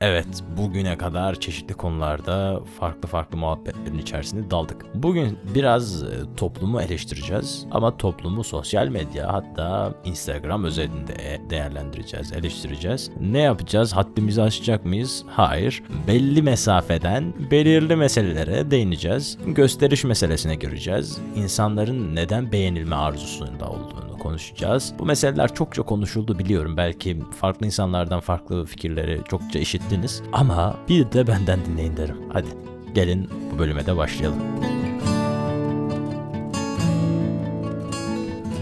Evet, bugüne kadar çeşitli konularda farklı farklı muhabbetlerin içerisinde daldık. Bugün biraz e, toplumu eleştireceğiz ama toplumu sosyal medya hatta Instagram özelinde değerlendireceğiz, eleştireceğiz. Ne yapacağız? Haddimizi aşacak mıyız? Hayır. Belli mesafeden belirli meselelere değineceğiz. Gösteriş meselesine gireceğiz. İnsanların neden beğenilme arzusunda olduğunu konuşacağız. Bu meseleler çokça konuşuldu biliyorum. Belki farklı insanlardan farklı fikirleri çokça işittiniz. Ama bir de benden dinleyin derim. Hadi gelin bu bölüme de başlayalım.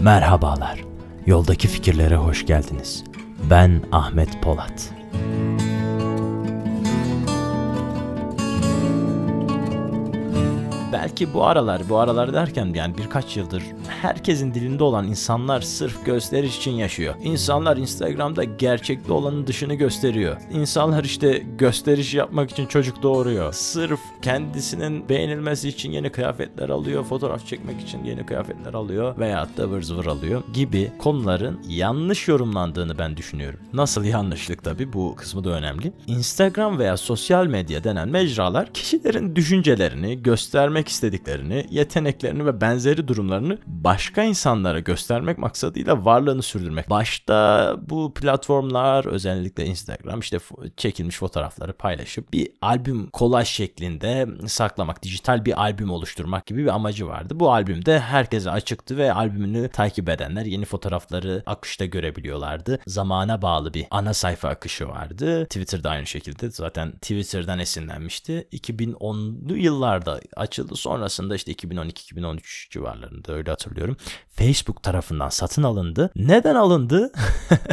Merhabalar. Yoldaki fikirlere hoş geldiniz. Ben Ahmet Polat. Belki bu aralar, bu aralar derken yani birkaç yıldır herkesin dilinde olan insanlar sırf gösteriş için yaşıyor. İnsanlar Instagram'da gerçekte olanın dışını gösteriyor. İnsanlar işte gösteriş yapmak için çocuk doğuruyor. Sırf kendisinin beğenilmesi için yeni kıyafetler alıyor, fotoğraf çekmek için yeni kıyafetler alıyor veya da ıvır zıvır alıyor gibi konuların yanlış yorumlandığını ben düşünüyorum. Nasıl yanlışlık tabi bu kısmı da önemli. Instagram veya sosyal medya denen mecralar kişilerin düşüncelerini göstermek istediklerini, yeteneklerini ve benzeri durumlarını başka insanlara göstermek maksadıyla varlığını sürdürmek. Başta bu platformlar özellikle Instagram işte çekilmiş fotoğrafları paylaşıp bir albüm kolaj şeklinde saklamak, dijital bir albüm oluşturmak gibi bir amacı vardı. Bu albümde herkese açıktı ve albümünü takip edenler yeni fotoğrafları akışta görebiliyorlardı. Zamana bağlı bir ana sayfa akışı vardı. Twitter'da aynı şekilde zaten Twitter'dan esinlenmişti. 2010'lu yıllarda açıldı sonrasında işte 2012-2013 civarlarında öyle hatırlıyorum. Facebook tarafından satın alındı. Neden alındı?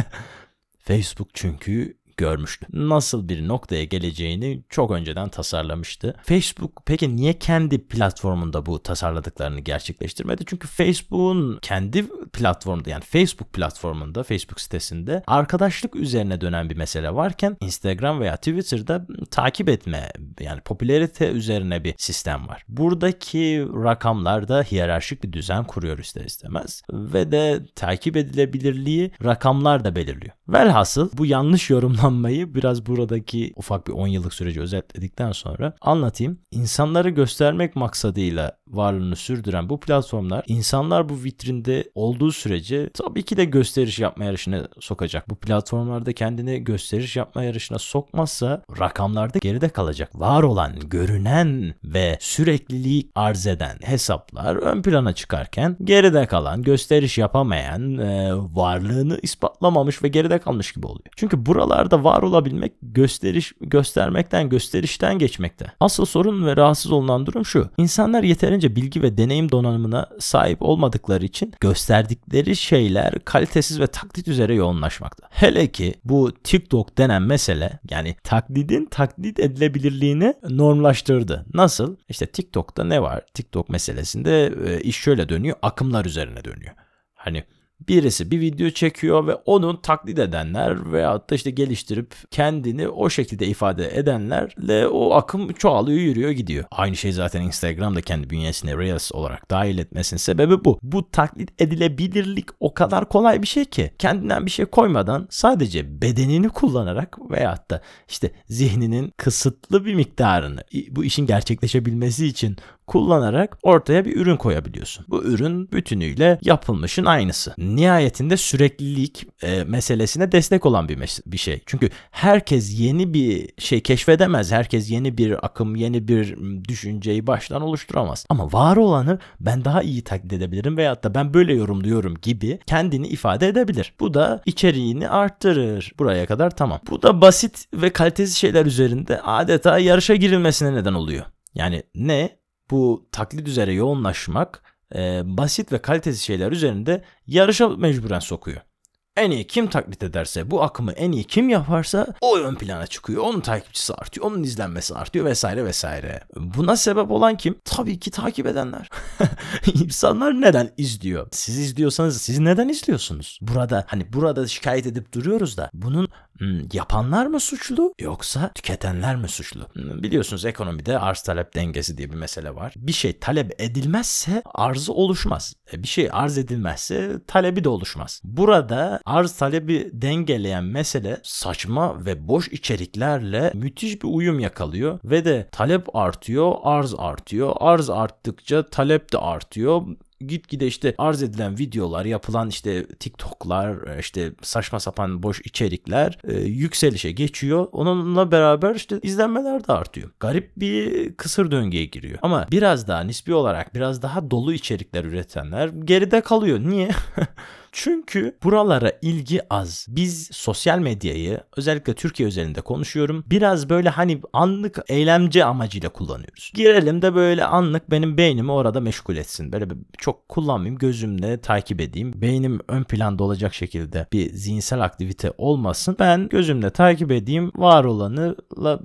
Facebook çünkü görmüştü. Nasıl bir noktaya geleceğini çok önceden tasarlamıştı. Facebook peki niye kendi platformunda bu tasarladıklarını gerçekleştirmedi? Çünkü Facebook'un kendi platformunda yani Facebook platformunda, Facebook sitesinde arkadaşlık üzerine dönen bir mesele varken Instagram veya Twitter'da takip etme yani popülerite üzerine bir sistem var. Buradaki rakamlarda hiyerarşik bir düzen kuruyor ister istemez ve de takip edilebilirliği rakamlar da belirliyor. Velhasıl bu yanlış yorumlar kullanmayı biraz buradaki ufak bir 10 yıllık süreci özetledikten sonra anlatayım. İnsanları göstermek maksadıyla varlığını sürdüren bu platformlar insanlar bu vitrinde olduğu sürece tabii ki de gösteriş yapma yarışına sokacak. Bu platformlarda kendini gösteriş yapma yarışına sokmazsa rakamlarda geride kalacak. Var olan, görünen ve sürekliliği arz eden hesaplar ön plana çıkarken geride kalan, gösteriş yapamayan, e, varlığını ispatlamamış ve geride kalmış gibi oluyor. Çünkü buralarda var olabilmek gösteriş göstermekten gösterişten geçmekte. Asıl sorun ve rahatsız olunan durum şu. İnsanlar yeterince bilgi ve deneyim donanımına sahip olmadıkları için gösterdikleri şeyler kalitesiz ve taklit üzere yoğunlaşmakta. Hele ki bu TikTok denen mesele yani taklidin taklit edilebilirliğini normlaştırdı. Nasıl? İşte TikTok'ta ne var? TikTok meselesinde e, iş şöyle dönüyor. Akımlar üzerine dönüyor. Hani birisi bir video çekiyor ve onun taklit edenler veyahut da işte geliştirip kendini o şekilde ifade edenlerle o akım çoğalıyor yürüyor gidiyor. Aynı şey zaten Instagram'da kendi bünyesine Reels olarak dahil etmesinin sebebi bu. Bu taklit edilebilirlik o kadar kolay bir şey ki kendinden bir şey koymadan sadece bedenini kullanarak veyahut da işte zihninin kısıtlı bir miktarını bu işin gerçekleşebilmesi için kullanarak ortaya bir ürün koyabiliyorsun. Bu ürün bütünüyle yapılmışın aynısı. Nihayetinde süreklilik e, meselesine destek olan bir, mes- bir şey. Çünkü herkes yeni bir şey keşfedemez. Herkes yeni bir akım, yeni bir düşünceyi baştan oluşturamaz. Ama var olanı ben daha iyi taklit edebilirim veyahut da ben böyle yorumluyorum gibi kendini ifade edebilir. Bu da içeriğini arttırır. Buraya kadar tamam. Bu da basit ve kalitesiz şeyler üzerinde adeta yarışa girilmesine neden oluyor. Yani ne? Bu taklit üzere yoğunlaşmak e, basit ve kalitesiz şeyler üzerinde yarışa mecburen sokuyor. En iyi kim taklit ederse, bu akımı en iyi kim yaparsa o ön plana çıkıyor. Onun takipçisi artıyor, onun izlenmesi artıyor vesaire vesaire. Buna sebep olan kim? Tabii ki takip edenler. İnsanlar neden izliyor? Siz izliyorsanız siz neden izliyorsunuz? Burada hani burada şikayet edip duruyoruz da bunun yapanlar mı suçlu yoksa tüketenler mi suçlu? Hmm, biliyorsunuz ekonomide arz talep dengesi diye bir mesele var. Bir şey talep edilmezse arzı oluşmaz. E, bir şey arz edilmezse talebi de oluşmaz. Burada arz talebi dengeleyen mesele saçma ve boş içeriklerle müthiş bir uyum yakalıyor ve de talep artıyor, arz artıyor. Arz arttıkça talep de artıyor gitgide işte arz edilen videolar, yapılan işte TikTok'lar, işte saçma sapan boş içerikler e, yükselişe geçiyor. Onunla beraber işte izlenmeler de artıyor. Garip bir kısır döngüye giriyor. Ama biraz daha nispi olarak biraz daha dolu içerikler üretenler geride kalıyor. Niye? Çünkü buralara ilgi az. Biz sosyal medyayı özellikle Türkiye üzerinde konuşuyorum. Biraz böyle hani anlık eğlence amacıyla kullanıyoruz. Girelim de böyle anlık benim beynimi orada meşgul etsin. Böyle çok kullanmayayım gözümle takip edeyim. Beynim ön planda olacak şekilde bir zihinsel aktivite olmasın. Ben gözümle takip edeyim var olanı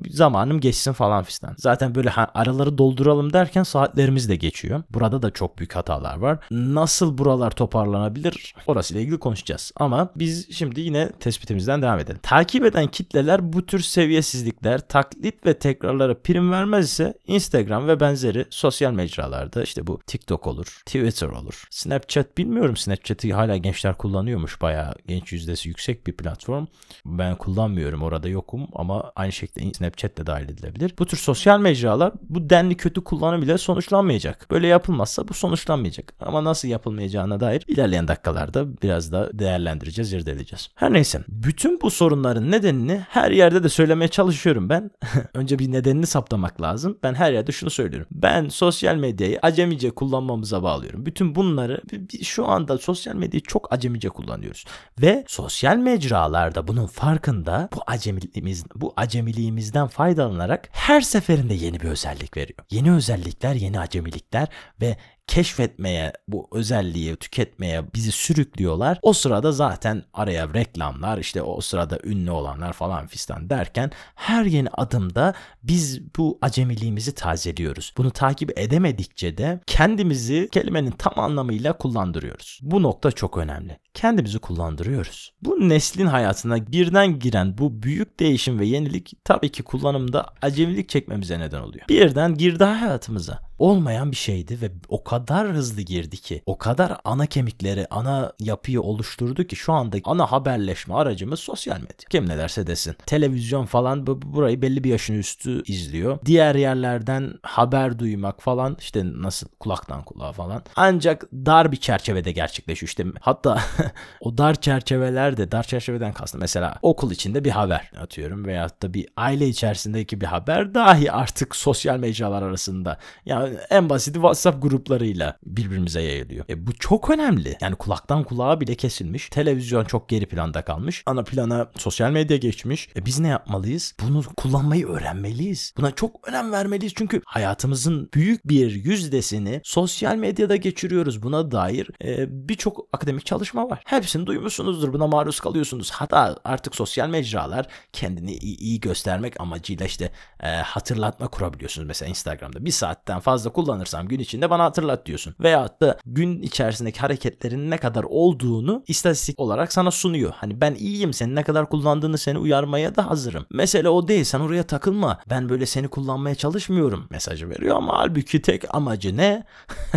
zamanım geçsin falan fistan. Zaten böyle araları dolduralım derken saatlerimiz de geçiyor. Burada da çok büyük hatalar var. Nasıl buralar toparlanabilir? Orası sonrasıyla ilgili konuşacağız. Ama biz şimdi yine tespitimizden devam edelim. Takip eden kitleler bu tür seviyesizlikler, taklit ve tekrarlara prim vermez ise Instagram ve benzeri sosyal mecralarda işte bu TikTok olur, Twitter olur. Snapchat bilmiyorum Snapchat'i hala gençler kullanıyormuş. Bayağı genç yüzdesi yüksek bir platform. Ben kullanmıyorum orada yokum ama aynı şekilde Snapchat de dahil edilebilir. Bu tür sosyal mecralar bu denli kötü kullanım ile sonuçlanmayacak. Böyle yapılmazsa bu sonuçlanmayacak. Ama nasıl yapılmayacağına dair ilerleyen dakikalarda biraz da değerlendireceğiz, irdeleyeceğiz. Her neyse. Bütün bu sorunların nedenini her yerde de söylemeye çalışıyorum ben. Önce bir nedenini saptamak lazım. Ben her yerde şunu söylüyorum. Ben sosyal medyayı acemice kullanmamıza bağlıyorum. Bütün bunları şu anda sosyal medyayı çok acemice kullanıyoruz. Ve sosyal mecralarda bunun farkında bu acemiliğimiz bu acemiliğimizden faydalanarak her seferinde yeni bir özellik veriyor. Yeni özellikler, yeni acemilikler ve keşfetmeye, bu özelliği tüketmeye bizi sürüklüyorlar. O sırada zaten araya reklamlar, işte o sırada ünlü olanlar falan fistan derken her yeni adımda biz bu acemiliğimizi tazeliyoruz. Bunu takip edemedikçe de kendimizi kelimenin tam anlamıyla kullandırıyoruz. Bu nokta çok önemli. Kendimizi kullandırıyoruz. Bu neslin hayatına birden giren bu büyük değişim ve yenilik tabii ki kullanımda acemilik çekmemize neden oluyor. Birden girdi hayatımıza olmayan bir şeydi ve o kadar hızlı girdi ki o kadar ana kemikleri ana yapıyı oluşturdu ki şu anda ana haberleşme aracımız sosyal medya. Kim ne derse desin. Televizyon falan bu, burayı belli bir yaşın üstü izliyor. Diğer yerlerden haber duymak falan işte nasıl kulaktan kulağa falan ancak dar bir çerçevede gerçekleşiyor. İşte hatta o dar çerçevelerde dar çerçeveden kastım mesela okul içinde bir haber atıyorum veyahut da bir aile içerisindeki bir haber dahi artık sosyal mecralar arasında yani en basiti WhatsApp gruplarıyla birbirimize yayılıyor. E bu çok önemli. Yani kulaktan kulağa bile kesilmiş. Televizyon çok geri planda kalmış. Ana plana sosyal medya geçmiş. E biz ne yapmalıyız? Bunu kullanmayı öğrenmeliyiz. Buna çok önem vermeliyiz. Çünkü hayatımızın büyük bir yüzdesini sosyal medyada geçiriyoruz. Buna dair e, birçok akademik çalışma. Hepsini duymuşsunuzdur. Buna maruz kalıyorsunuz. Hatta artık sosyal mecralar kendini iyi, iyi göstermek amacıyla işte e, hatırlatma kurabiliyorsunuz. Mesela Instagram'da bir saatten fazla kullanırsam gün içinde bana hatırlat diyorsun. Veyahut da gün içerisindeki hareketlerin ne kadar olduğunu istatistik olarak sana sunuyor. Hani ben iyiyim senin ne kadar kullandığını seni uyarmaya da hazırım. Mesele o değil sen oraya takılma. Ben böyle seni kullanmaya çalışmıyorum mesajı veriyor ama halbuki tek amacı ne?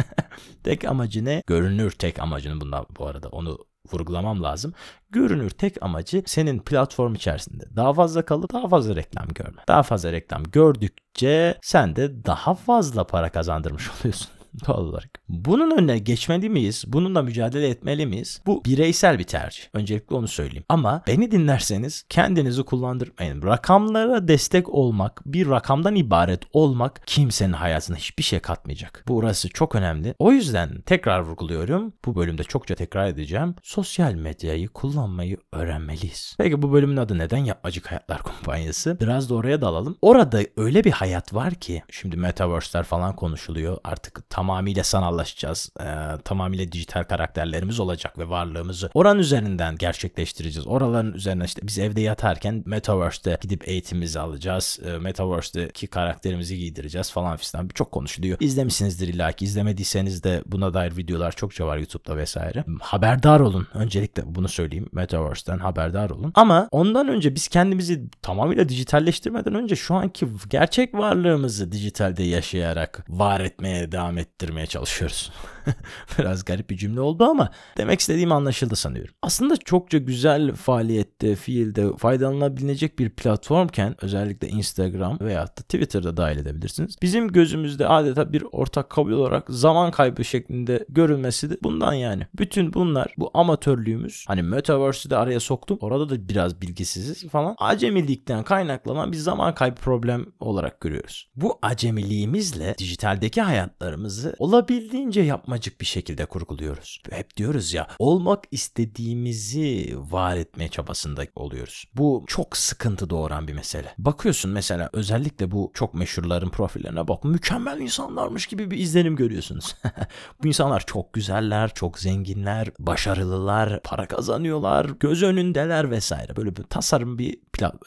tek amacı ne? Görünür tek amacını bundan bu arada onu vurgulamam lazım. Görünür tek amacı senin platform içerisinde daha fazla kalıp daha fazla reklam görme. Daha fazla reklam gördükçe sen de daha fazla para kazandırmış oluyorsun doğal olarak. Bunun önüne geçmeli miyiz? Bununla mücadele etmeli miyiz? Bu bireysel bir tercih. Öncelikle onu söyleyeyim. Ama beni dinlerseniz kendinizi kullandırmayın. Rakamlara destek olmak, bir rakamdan ibaret olmak kimsenin hayatına hiçbir şey katmayacak. Burası çok önemli. O yüzden tekrar vurguluyorum. Bu bölümde çokça tekrar edeceğim. Sosyal medyayı kullanmayı öğrenmeliyiz. Peki bu bölümün adı neden Yapmacık Hayatlar Kumpanyası? Biraz da oraya dalalım. Orada öyle bir hayat var ki şimdi metaverse'ler falan konuşuluyor. Artık tam tamamıyla sanallaşacağız. E, tamamıyla dijital karakterlerimiz olacak ve varlığımızı oran üzerinden gerçekleştireceğiz. Oraların üzerine işte biz evde yatarken Metaverse'de gidip eğitimimizi alacağız. E, Metaverse'deki karakterimizi giydireceğiz falan filan. Çok konuşuluyor. İzlemişsinizdir illa ki. İzlemediyseniz de buna dair videolar çokça var YouTube'da vesaire. Haberdar olun. Öncelikle bunu söyleyeyim. Metaverse'den haberdar olun. Ama ondan önce biz kendimizi tamamıyla dijitalleştirmeden önce şu anki gerçek varlığımızı dijitalde yaşayarak var etmeye devam ettirmeye çalışıyoruz. Biraz garip bir cümle oldu ama demek istediğim anlaşıldı sanıyorum. Aslında çokça güzel faaliyette, fiilde faydalanabilecek bir platformken özellikle Instagram veya da Twitter'da dahil edebilirsiniz. Bizim gözümüzde adeta bir ortak kabul olarak zaman kaybı şeklinde görülmesi de bundan yani. Bütün bunlar bu amatörlüğümüz hani Metaverse'ü de araya soktum. Orada da biraz bilgisiziz falan. Acemilikten kaynaklanan bir zaman kaybı problem olarak görüyoruz. Bu acemiliğimizle dijitaldeki hayatlarımızı olabildiğince yapmacık bir şekilde kurguluyoruz. Hep diyoruz ya olmak istediğimizi var etmeye çabasında oluyoruz. Bu çok sıkıntı doğuran bir mesele. Bakıyorsun mesela özellikle bu çok meşhurların profillerine bak mükemmel insanlarmış gibi bir izlenim görüyorsunuz. bu insanlar çok güzeller, çok zenginler, başarılılar, para kazanıyorlar, göz önündeler vesaire. Böyle bir tasarım bir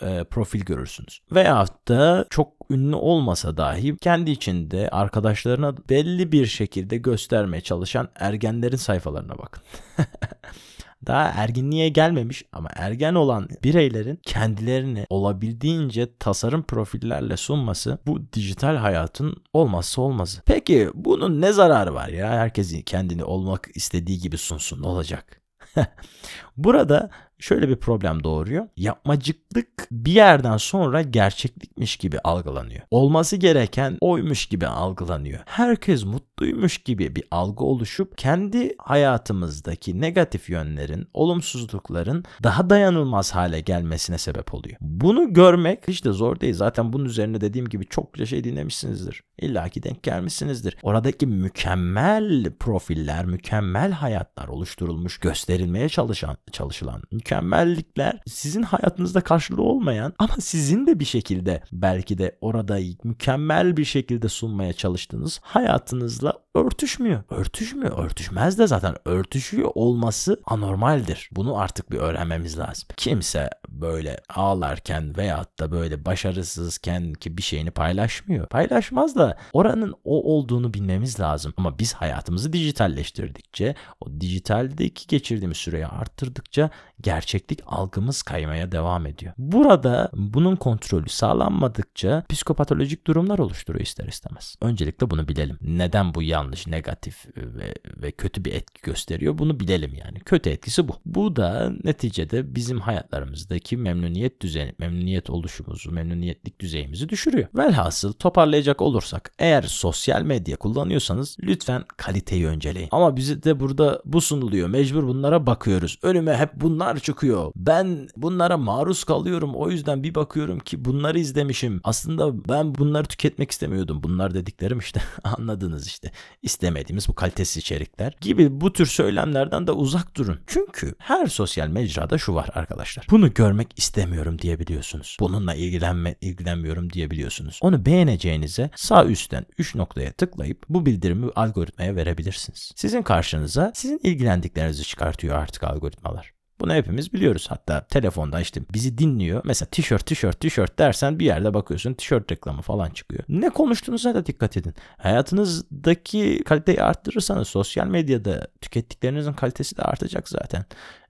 e, profil görürsünüz. Veyahut da çok ünlü olmasa dahi kendi içinde arkadaşlarına belli bir şekilde göstermeye çalışan ergenlerin sayfalarına bakın. daha erginliğe gelmemiş ama ergen olan bireylerin kendilerini olabildiğince tasarım profillerle sunması bu dijital hayatın olmazsa olmazı. Peki bunun ne zararı var ya? Herkesin kendini olmak istediği gibi sunsun olacak. Burada şöyle bir problem doğuruyor. Yapmacıklık bir yerden sonra gerçeklikmiş gibi algılanıyor. Olması gereken oymuş gibi algılanıyor. Herkes mutluymuş gibi bir algı oluşup kendi hayatımızdaki negatif yönlerin, olumsuzlukların daha dayanılmaz hale gelmesine sebep oluyor. Bunu görmek hiç de zor değil. Zaten bunun üzerine dediğim gibi çokça şey dinlemişsinizdir. İlla ki denk gelmişsinizdir. Oradaki mükemmel profiller, mükemmel hayatlar oluşturulmuş, gösterilmeye çalışan, çalışılan mükemmellikler sizin hayatınızda karşılığı olmayan ama sizin de bir şekilde belki de orada mükemmel bir şekilde sunmaya çalıştığınız hayatınızla örtüşmüyor. Örtüşmüyor. Örtüşmez de zaten örtüşüyor olması anormaldir. Bunu artık bir öğrenmemiz lazım. Kimse böyle ağlarken veyahut da böyle başarısızken ki bir şeyini paylaşmıyor. Paylaşmaz da oranın o olduğunu bilmemiz lazım. Ama biz hayatımızı dijitalleştirdikçe, o dijitaldeki geçirdiğimiz süreyi arttırdıkça gerçeklik algımız kaymaya devam ediyor. Burada bunun kontrolü sağlanmadıkça psikopatolojik durumlar oluşturuyor ister istemez. Öncelikle bunu bilelim. Neden bu yanlış, negatif ve, ve kötü bir etki gösteriyor bunu bilelim yani. Kötü etkisi bu. Bu da neticede bizim hayatlarımızdaki memnuniyet düzeni, memnuniyet oluşumuzu, memnuniyetlik düzeyimizi düşürüyor. Velhasıl toparlayacak olursak eğer sosyal medya kullanıyorsanız lütfen kaliteyi önceleyin. Ama bize de burada bu sunuluyor. Mecbur bunlara bakıyoruz. Önüme hep bunlar çıkıyor. Ben bunlara maruz kalıyorum. O yüzden bir bakıyorum ki bunları izlemişim. Aslında ben bunları tüketmek istemiyordum. Bunlar dediklerim işte anladınız işte. İstemediğimiz bu kalitesiz içerikler gibi bu tür söylemlerden de uzak durun. Çünkü her sosyal mecrada şu var arkadaşlar. Bunu görmek istemiyorum diyebiliyorsunuz. Bununla ilgilenme, ilgilenmiyorum diyebiliyorsunuz. Onu beğeneceğinize sağ üstten 3 noktaya tıklayıp bu bildirimi algoritmaya verebilirsiniz. Sizin karşınıza sizin ilgilendiklerinizi çıkartıyor artık algoritmalar. Bunu hepimiz biliyoruz. Hatta telefonda işte bizi dinliyor. Mesela tişört, tişört, tişört dersen bir yerde bakıyorsun tişört reklamı falan çıkıyor. Ne konuştuğunuza da dikkat edin. Hayatınızdaki kaliteyi arttırırsanız sosyal medyada tükettiklerinizin kalitesi de artacak zaten.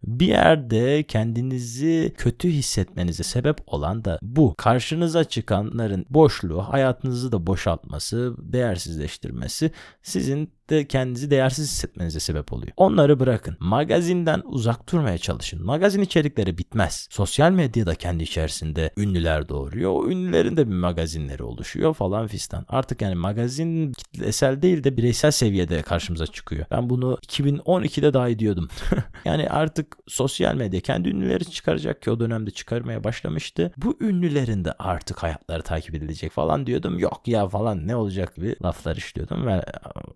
Bir yerde kendinizi kötü hissetmenize sebep olan da bu. Karşınıza çıkanların boşluğu, hayatınızı da boşaltması, değersizleştirmesi sizin de kendinizi değersiz hissetmenize sebep oluyor. Onları bırakın. Magazinden uzak durmaya çalışın. Magazin içerikleri bitmez. Sosyal medyada kendi içerisinde ünlüler doğuruyor. O ünlülerin de bir magazinleri oluşuyor falan fistan. Artık yani magazin kitlesel değil de bireysel seviyede karşımıza çıkıyor. Ben bunu 2012'de daha diyordum. yani artık sosyal medya kendi ünlüleri çıkaracak ki o dönemde çıkarmaya başlamıştı. Bu ünlülerin de artık hayatları takip edilecek falan diyordum. Yok ya falan ne olacak gibi laflar işliyordum ve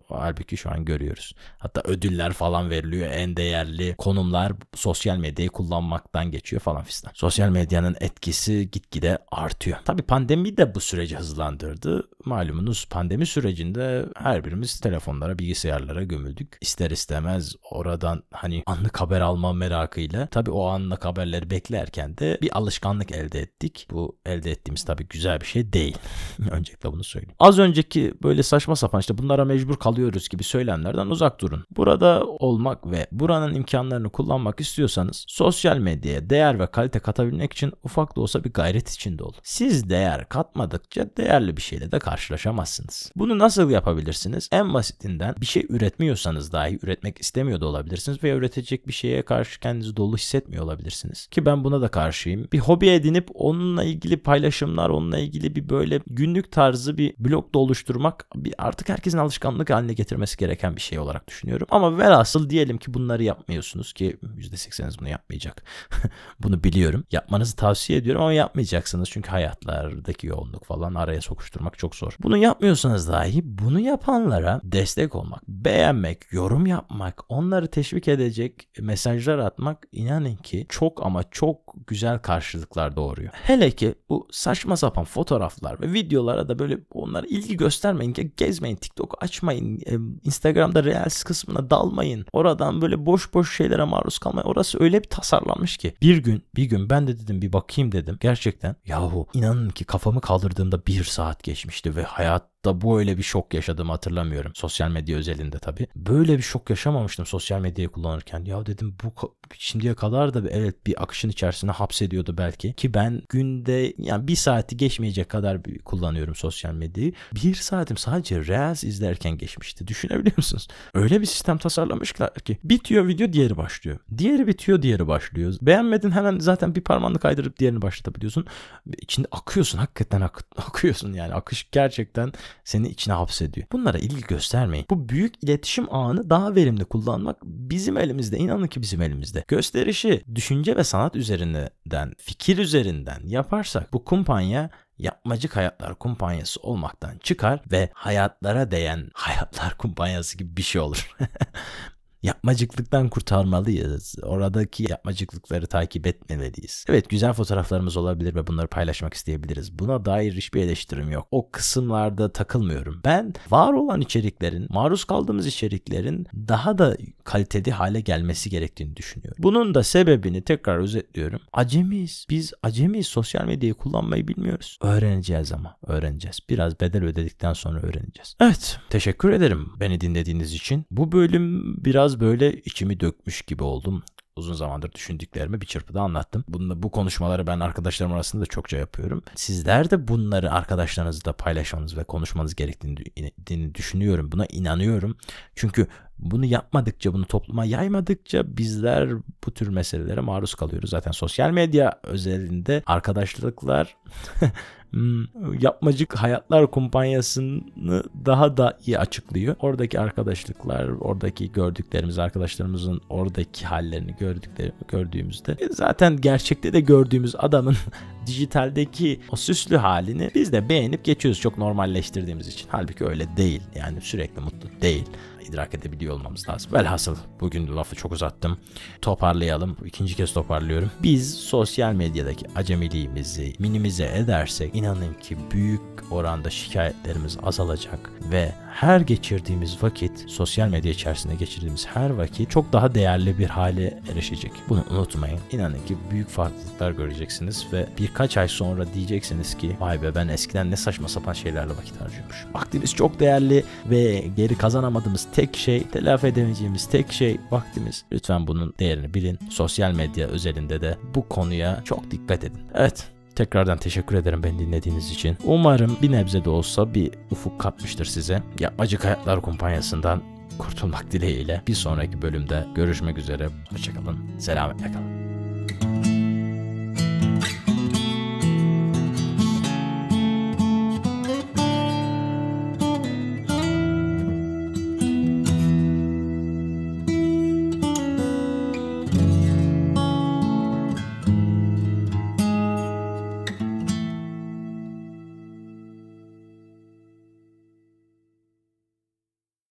halbuki şu an görüyoruz. Hatta ödüller falan veriliyor. En değerli konumlar sosyal medyayı kullanmaktan geçiyor falan fistan. Sosyal medyanın etkisi gitgide artıyor. Tabii pandemi de bu süreci hızlandırdı. Malumunuz pandemi sürecinde her birimiz telefonlara, bilgisayarlara gömüldük. İster istemez oradan hani anlık haber alma merakıyla tabii o anlık haberleri beklerken de bir alışkanlık elde ettik. Bu elde ettiğimiz tabii güzel bir şey değil. Öncelikle bunu söyleyeyim. Az önceki böyle saçma sapan işte bunlara mecbur kalıyoruz gibi söylemlerden uzak durun. Burada olmak ve buranın imkanlarını kullanmak istiyorsanız sosyal medyaya değer ve kalite katabilmek için ufak da olsa bir gayret içinde olun. Siz değer katmadıkça değerli bir şeyle de karşılaşamazsınız. Bunu nasıl yapabilirsiniz? En basitinden bir şey üretmiyorsanız dahi üretmek istemiyor da olabilirsiniz veya üretecek bir şeye karşı kendinizi dolu hissetmiyor olabilirsiniz. Ki ben buna da karşıyım. Bir hobi edinip onunla ilgili paylaşımlar, onunla ilgili bir böyle günlük tarzı bir blog da oluşturmak bir artık herkesin alışkanlık haline getirmesi gereken bir şey olarak düşünüyorum. Ama velhasıl diyelim ki bunları yapmıyorsunuz ki %80'iniz bunu yapmayacak. bunu biliyorum. Yapmanızı tavsiye ediyorum ama yapmayacaksınız çünkü hayatlardaki yoğunluk falan araya sokuşturmak çok zor. Bunu yapmıyorsanız dahi bunu yapanlara destek olmak, beğenmek, yorum yapmak, onları teşvik edecek mesajlar atmak inanın ki çok ama çok güzel karşılıklar doğuruyor. Hele ki bu saçma sapan fotoğraflar ve videolara da böyle onlara ilgi göstermeyin, gezmeyin, TikTok açmayın, Instagram'da Reels kısmına dalmayın. Oradan böyle boş boş şeylere maruz kalmayın. Orası öyle bir tasarlanmış ki. Bir gün, bir gün ben de dedim bir bakayım dedim. Gerçekten yahu inanın ki kafamı kaldırdığımda bir saat geçmişti ve hayat da böyle bir şok yaşadığımı hatırlamıyorum. Sosyal medya özelinde tabii. Böyle bir şok yaşamamıştım sosyal medyayı kullanırken. Ya dedim bu şimdiye kadar da evet bir akışın içerisine hapsediyordu belki. Ki ben günde yani bir saati geçmeyecek kadar bir kullanıyorum sosyal medyayı. Bir saatim sadece Reels izlerken geçmişti. Düşünebiliyor musunuz? Öyle bir sistem tasarlamışlar ki. Bitiyor video diğeri başlıyor. Diğeri bitiyor diğeri başlıyor. Beğenmedin hemen zaten bir parmağını kaydırıp diğerini başlatabiliyorsun. İçinde akıyorsun hakikaten ak akıyorsun yani. Akış gerçekten seni içine hapsediyor. Bunlara ilgi göstermeyin. Bu büyük iletişim ağını daha verimli kullanmak bizim elimizde. İnanın ki bizim elimizde. Gösterişi düşünce ve sanat üzerinden, fikir üzerinden yaparsak bu kumpanya yapmacık hayatlar kumpanyası olmaktan çıkar ve hayatlara değen hayatlar kumpanyası gibi bir şey olur. yapmacıklıktan kurtarmalıyız. Oradaki yapmacıklıkları takip etmemeliyiz. Evet güzel fotoğraflarımız olabilir ve bunları paylaşmak isteyebiliriz. Buna dair hiçbir eleştirim yok. O kısımlarda takılmıyorum. Ben var olan içeriklerin, maruz kaldığımız içeriklerin daha da kaliteli hale gelmesi gerektiğini düşünüyorum. Bunun da sebebini tekrar özetliyorum. Acemiyiz. Biz acemiyiz. Sosyal medyayı kullanmayı bilmiyoruz. Öğreneceğiz ama. Öğreneceğiz. Biraz bedel ödedikten sonra öğreneceğiz. Evet. Teşekkür ederim beni dinlediğiniz için. Bu bölüm biraz biraz böyle içimi dökmüş gibi oldum uzun zamandır düşündüklerimi bir çırpıda anlattım. Bunu, bu konuşmaları ben arkadaşlarım arasında da çokça yapıyorum. Sizler de bunları arkadaşlarınızla paylaşmanız ve konuşmanız gerektiğini düşünüyorum. Buna inanıyorum. Çünkü bunu yapmadıkça, bunu topluma yaymadıkça bizler bu tür meselelere maruz kalıyoruz. Zaten sosyal medya özelinde arkadaşlıklar Hmm, yapmacık hayatlar kumpanyasını daha da iyi açıklıyor. Oradaki arkadaşlıklar, oradaki gördüklerimiz, arkadaşlarımızın oradaki hallerini gördükleri, gördüğümüzde e, zaten gerçekte de gördüğümüz adamın dijitaldeki o süslü halini biz de beğenip geçiyoruz çok normalleştirdiğimiz için. Halbuki öyle değil. Yani sürekli mutlu değil idrak edebiliyor olmamız lazım. Velhasıl bugün lafı çok uzattım. Toparlayalım. İkinci kez toparlıyorum. Biz sosyal medyadaki acemiliğimizi minimize edersek inanın ki büyük oranda şikayetlerimiz azalacak ve her geçirdiğimiz vakit sosyal medya içerisinde geçirdiğimiz her vakit çok daha değerli bir hale erişecek. Bunu unutmayın. İnanın ki büyük farklılıklar göreceksiniz ve birkaç ay sonra diyeceksiniz ki vay be ben eskiden ne saçma sapan şeylerle vakit harcıyormuş. Vaktimiz çok değerli ve geri kazanamadığımız tek şey, telafi edemeyeceğimiz tek şey vaktimiz. Lütfen bunun değerini bilin. Sosyal medya özelinde de bu konuya çok dikkat edin. Evet Tekrardan teşekkür ederim beni dinlediğiniz için. Umarım bir nebze de olsa bir ufuk katmıştır size. Yapmacık Hayatlar Kumpanyası'ndan kurtulmak dileğiyle bir sonraki bölümde görüşmek üzere. Hoşçakalın. Selametle kalın.